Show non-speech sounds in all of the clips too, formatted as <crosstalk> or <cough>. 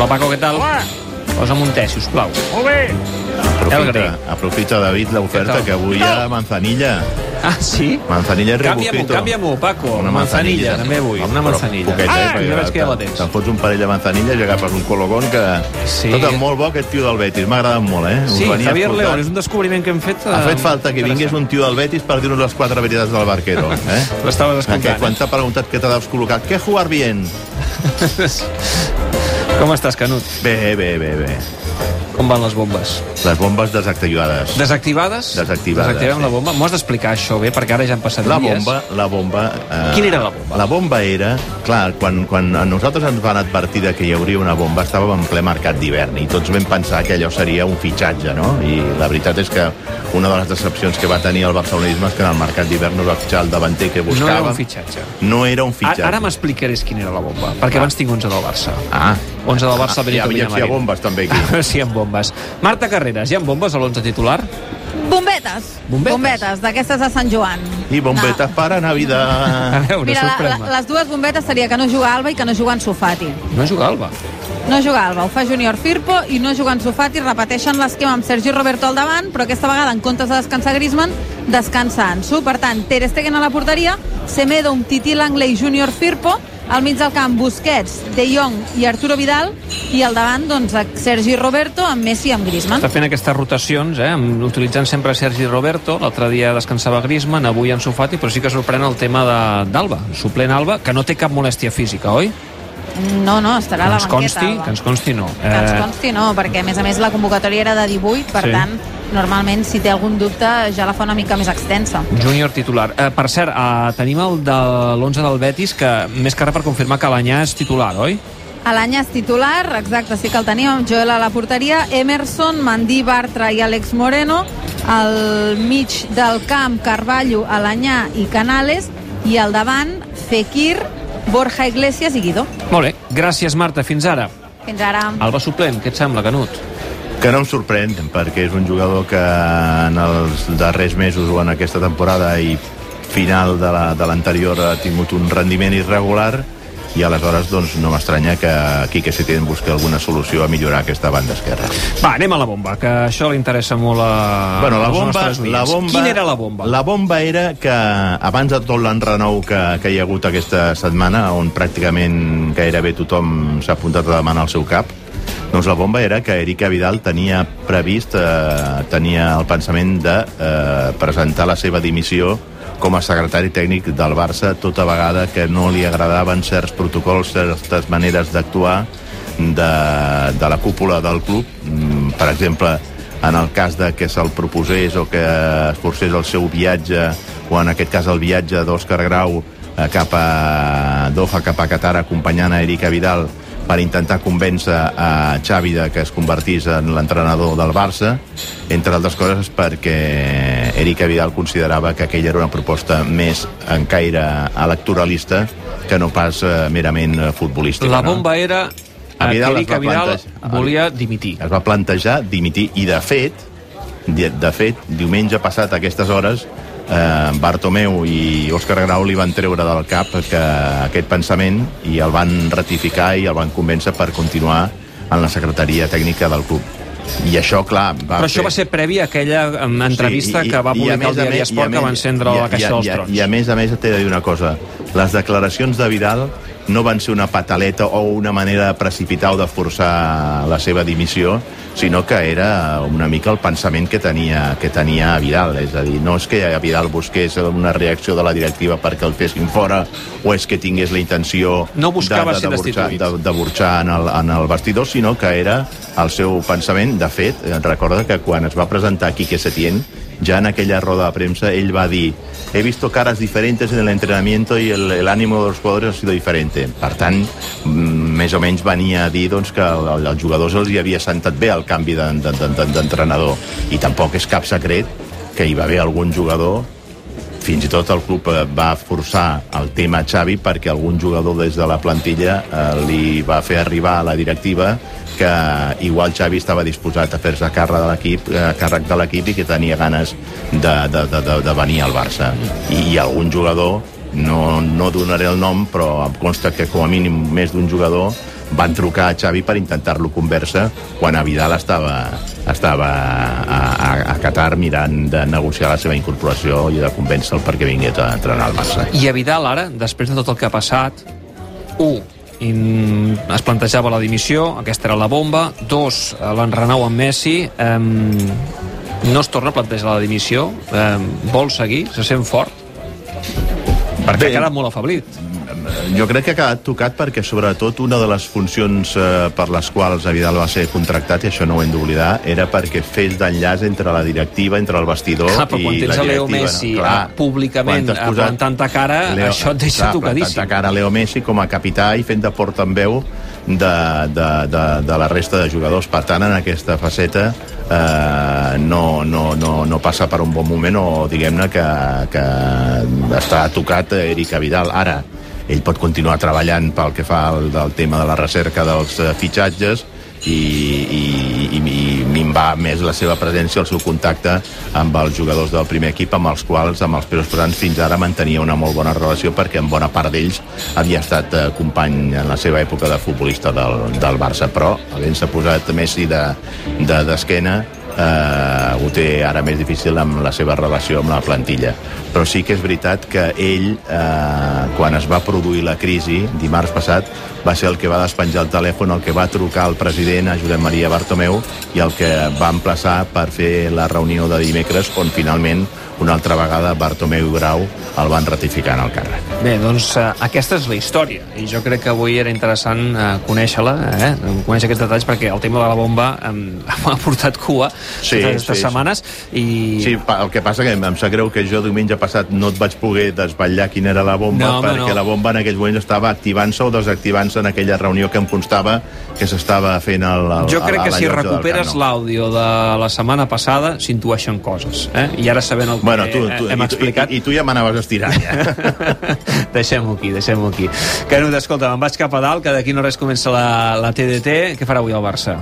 Hola, Paco, què tal? Hola. Posa'm un te, sisplau. Molt bé. Aprofita, aprofita David, l'oferta que avui hi ha manzanilla. Ah, sí? Manzanilla i Canvia-m'ho, rebufito. canvia-m'ho, Paco. manzanilla, també vull. Una Però manzanilla. poqueta, eh, Ah, perquè ja veig que ja la te- tens. Te'n fots un parell de manzanilles i agafes un cologón que... Sí. Tot molt bo, aquest tio del Betis. M'ha agradat molt, eh? Us Sí, venia Javier escoltant. León, és un descobriment que hem fet... Ha eh, fet falta que vingués un tio del Betis per dir-nos les quatre veritats del barquero. <laughs> Eh? L'estaves escoltant. quan t'ha preguntat què t'ha deus col·locar, què jugar bien? <laughs> Com estàs, Canut? Bé, bé, bé, bé. Com van les bombes? Les bombes desactivades. Desactivades? Desactivades, Desactivem sí. la bomba? M'ho has d'explicar això bé, perquè ara ja han passat La dies. bomba, la bomba... Eh, Quina era la bomba? La bomba era... Clar, quan, quan a nosaltres ens van advertir de que hi hauria una bomba, estàvem en ple mercat d'hivern i tots vam pensar que allò seria un fitxatge, no? I la veritat és que una de les decepcions que va tenir el barcelonisme és que en el mercat d'hivern no va fitxar el davanter que No buscava. era un fitxatge. No era un Ara, fitxatge. ara m'explicaràs quina era la bomba, perquè abans tinc 11 del Barça. Ah. 11 del Barça, Ah, Benito hi havia- Villamarín. hi ha bombes, també, aquí. <laughs> sí, hi ha bombes. Marta Carreras, hi ha bombes a l'11 titular? Bombetes. Bombetes? Bombetes, d'aquestes de Sant Joan. I bombetes para A Navidad. veure, Mira, la, la, les dues bombetes seria que no juga Alba i que no juga en Sofati. No juga Alba. No juga Alba, ho fa Júnior Firpo i no juga en Sofati. Repeteixen l'esquema amb Sergi Roberto al davant, però aquesta vegada, en comptes de descansar Griezmann, descansa Ansu. Per tant, Ter Stegen a la porteria, Semedo, Titi Langley, Júnior Firpo, al mig del camp Busquets, De Jong i Arturo Vidal, i al davant, doncs, Sergi Roberto amb Messi i amb Griezmann. Està fent aquestes rotacions, eh, utilitzant sempre Sergi Roberto. L'altre dia descansava Griezmann, avui en Sofati, però sí que sorprèn el tema de- d'Alba. Suplent Alba, que no té cap molèstia física, oi? No, no, estarà a la banqueta. consti, Alba. que ens consti no. Que ens consti no, perquè a més a més la convocatòria era de 18, per Sí. tant, normalment si té algun dubte ja la fa una mica més extensa. Júnior titular. Eh, per cert, eh, tenim el de l'11 del Betis, que més que res per confirmar que l'Anyà és titular, oi? Alanya és titular, exacte, sí que el tenim, amb Joel a la porteria, Emerson, Mandí, Bartra i Àlex Moreno, al mig del camp, Carballo, Alanyà i Canales, i al davant, Fekir, Borja Iglesias i Guido. Molt bé, gràcies Marta, fins ara. Fins ara. Alba suplent, què et sembla, Canut? Que no em sorprèn, perquè és un jugador que en els darrers mesos o en aquesta temporada i final de la- de l'anterior la, ha tingut un rendiment irregular i aleshores doncs, no m'estranya que Quique Setién busqui alguna solució a millorar aquesta banda esquerra. Va, anem a la bomba, que això li interessa molt a, Bueno, la bomba, la bomba... Quina era la bomba? La bomba era que abans de tot l'enrenou que, que hi ha hagut aquesta setmana, on pràcticament gairebé tothom s'ha apuntat a demanar el seu cap, doncs la bomba era que Erika Vidal tenia previst, eh, tenia el pensament de eh, presentar la seva dimissió com a secretari tècnic del Barça tota vegada que no li agradaven certs protocols, certes maneres d'actuar de, de la cúpula del club. Mm, Per exemple, en el cas de que se'l proposés o que es forcés el seu viatge, o en aquest cas el viatge d'Òscar Grau eh, cap a Doha, cap a Qatar, acompanyant a Erika Vidal per intentar convèncer a Xavi de que es convertís en l'entrenador del Barça, entre altres coses perquè Erika Vidal considerava que aquella era una proposta més en caire electoralista que no pas eh, merament eh, futbolística. La no? bomba era A que Vidal Erika Vidal volia dimitir. es va plantejar dimitir i de fet de, de fet, diumenge passat a aquestes hores eh, Bartomeu i Òscar Grau li van treure del cap que aquest pensament i el van ratificar i el van convèncer per continuar en la secretaria tècnica del club i això, clar, va Però això va ser previ a aquella entrevista Sí, i- que va i- i a publicar més el diari més- i Esport que va encendre i la caixa i dels i trons. I a més a més t'he de dir una cosa. Les declaracions de Vidal no van ser una pataleta o una manera de precipitar o de forçar la seva dimissió, sinó que era una mica el pensament que tenia, que tenia Vidal. És a dir, no és que Vidal busqués una reacció de la directiva perquè el fessin fora o és que tingués la intenció No buscava de, de, de, burxar, de, de burxar en el, en el vestidor, sinó que era el seu pensament. De fet, recorda que quan es va presentar Quique Setién, ya en aquella roda de prensa ell va dir he visto caras diferentes en el entrenamiento y el, el ánimo de los jugadores ha sido diferente. Per tant, mm, més o menys venia a dir doncs, que al- als jugadors els hi havia sentat bé el canvi de- de- de- de- d'entrenador. I tampoc és cap secret que hi va haver algun jugador fins i tot el club eh, va forçar el tema Xavi perquè algun jugador des de la plantilla eh, li va fer arribar a la directiva que igual Xavi estava disposat a fer-se càrrec de l'equip eh, càrrec de l'equip i que tenia ganes de, de, de, de, venir al Barça i, i algun jugador no, no donaré el nom però em consta que com a mínim més d'un jugador van trucar a Xavi per intentar-lo conversa quan a Vidal estava, estava a, a, a Qatar mirant de negociar la seva incorporació i de convèncer-lo perquè vingués a entrenar al Barça. I a Vidal, ara, després de tot el que ha passat, un, in, es plantejava la dimissió, aquesta era la bomba, dos, l'enrenou amb Messi, eh, no es torna a plantejar la dimissió, eh, vol seguir, se sent fort, perquè Bé. ha quedat molt afablit. Jo crec que ha quedat tocat perquè, sobretot, una de les funcions eh, per les quals a Vidal va ser contractat, i això no ho hem d'oblidar, era perquè fes d'enllaç entre la directiva, entre el vestidor Clar, però quan i tens la Leo. Messi, Clar, eh, públicament, quan eh, plantant-te cara, això et deixa clar, tocadíssim. plantant-te cara a Leo Messi com a capità i fent de portaveu de, de, de, de la resta de jugadors. Per tant, en aquesta faceta eh, no, no, no, no passa per un bon moment o diguem-ne que, que està tocat Erika Vidal. Ara, ell pot continuar treballant pel que fa al del tema de la recerca dels eh, fitxatges i, i, i, i minvar més la seva presència, el seu contacte amb els jugadors del primer equip, amb els quals, amb els pesos pesants, fins ara mantenia una molt bona relació perquè en bona part d'ells havia estat eh, company en la seva època de futbolista del, del Barça, però havent-se posat Messi d'esquena, de, d'esquena, eh, ho té ara més difícil amb la seva relació amb la plantilla. Però sí que és veritat que ell, eh, quan es va produir la crisi, dimarts passat, va ser el que va despenjar el telèfon, el que va trucar al president, a Josep Maria Bartomeu, i el que va emplaçar per fer la reunió de dimecres, on finalment una altra vegada Bartomeu Grau el van ratificar en el càrrec. Bé, doncs eh, aquesta és la història i jo crec que avui era interessant eh, conèixer-la, eh? conèixer aquests detalls perquè el tema de la bomba eh, <laughs> m'ha portat cua Sí, totes aquestes sí, sí. setmanes i... Sí, el que passa que em sap greu que jo diumenge passat no et vaig poder desvetllar quina era la bomba, No, home, perquè no. la bomba en aquells moments estava activant-se o desactivant-se en aquella reunió que em constava que s'estava fent al, al, Jo crec a que la si recuperes l'àudio de la setmana passada s'intueixen coses, eh? I ara sabent el que Bueno, tu, tu, hem i, explicat... i, i tu ja m'anaves estirant, ja. <laughs> deixem-ho aquí, deixem-ho aquí. Canut, escolta, me'n vaig cap a dalt, que d'aquí no res comença la, la TDT. Què farà avui el Barça?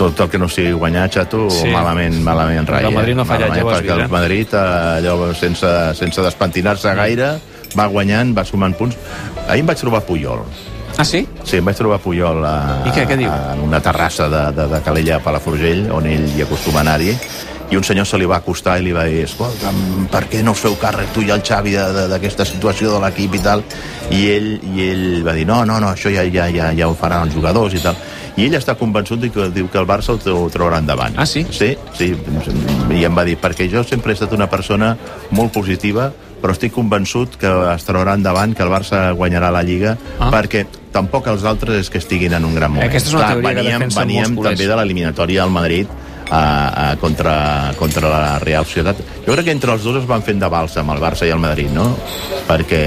Tot el que no sigui guanyar, xato, Sí. malament, malament ratlla. El Madrid no ha fallat, ja ho has vist, eh? el Madrid, eh, allò, sense, sense despentinar-se gaire, va guanyant, va sumant punts. Ahir em vaig trobar Puyol. Ah, sí? Sí, em vaig trobar Puyol a, I què, què diu? a, en una terrassa de, de, de Calella a Palafrugell, on ell hi acostuma a anar-hi, i un senyor se li va acostar i li va dir escolta'm, per què no us feu càrrec tu i el Xavi d'aquesta situació de l'equip i tal? I ell, I ell va dir no, no, no, això ja, ja, ja, ja ho faran els jugadors i tal. I ell està convençut de que diu que el Barça ho, traurà endavant. Ah, sí? Sí, sí, i em va dir, perquè jo sempre he estat una persona molt positiva, però estic convençut que es traurà endavant, que el Barça guanyarà la Lliga, Ah. perquè tampoc els altres és que estiguin en un gran moment. Aquesta és una teoria que veníem, defensen veníem també de l'eliminatòria al Madrid a, a, contra, contra la Real Societat. Jo crec que entre els dos es van fent de balsa amb el Barça i el Madrid, no? Perquè,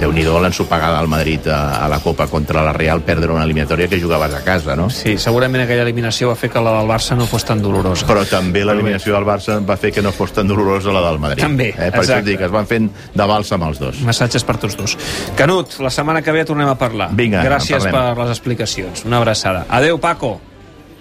déu nhi l'ensopegada al Madrid a, a la Copa contra la Real perdre una eliminatòria que jugaves a casa, no? Sí, segurament aquella eliminació va fer que la del Barça no fos tan dolorosa. Però també l'eliminació del Barça va fer que no fos tan dolorosa la del Madrid. També, eh? Per això exacte. et dic, es van fent de balsa amb els dos. Massatges per tots dos. Canut, la setmana que ve tornem a parlar. Vinga, Gràcies per les explicacions. Una abraçada. Adeu, Paco.